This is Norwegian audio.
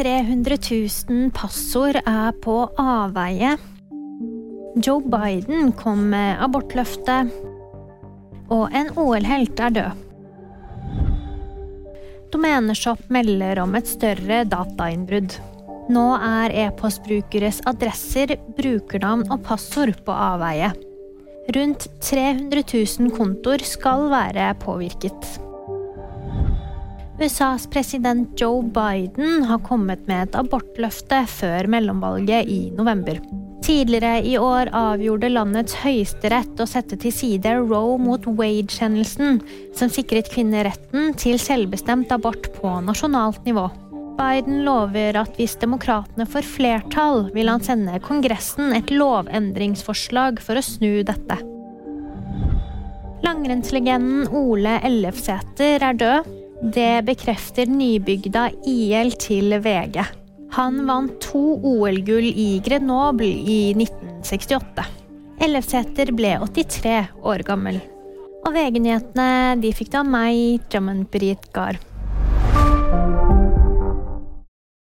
300 000 passord er på avveie. Joe Biden kom med abortløftet. Og en OL-helt er død. Domeneshop melder om et større datainnbrudd. Nå er e-postbrukeres adresser, brukernavn og passord på avveie. Rundt 300 000 kontoer skal være påvirket. USAs president Joe Biden har kommet med et abortløfte før mellomvalget i november. Tidligere i år avgjorde landets høyesterett å sette til side Roe mot wage-kjennelsen, som sikret kvinner retten til selvbestemt abort på nasjonalt nivå. Biden lover at hvis demokratene får flertall, vil han sende Kongressen et lovendringsforslag for å snu dette. Langrennslegenden Ole Ellefsæter er død. Det bekrefter nybygda IL til VG. Han vant to OL-gull i Grenoble i 1968. Ellefsæter ble 83 år gammel. Og VG-nyhetene de fikk du av meg, Drummond Britt Gahr.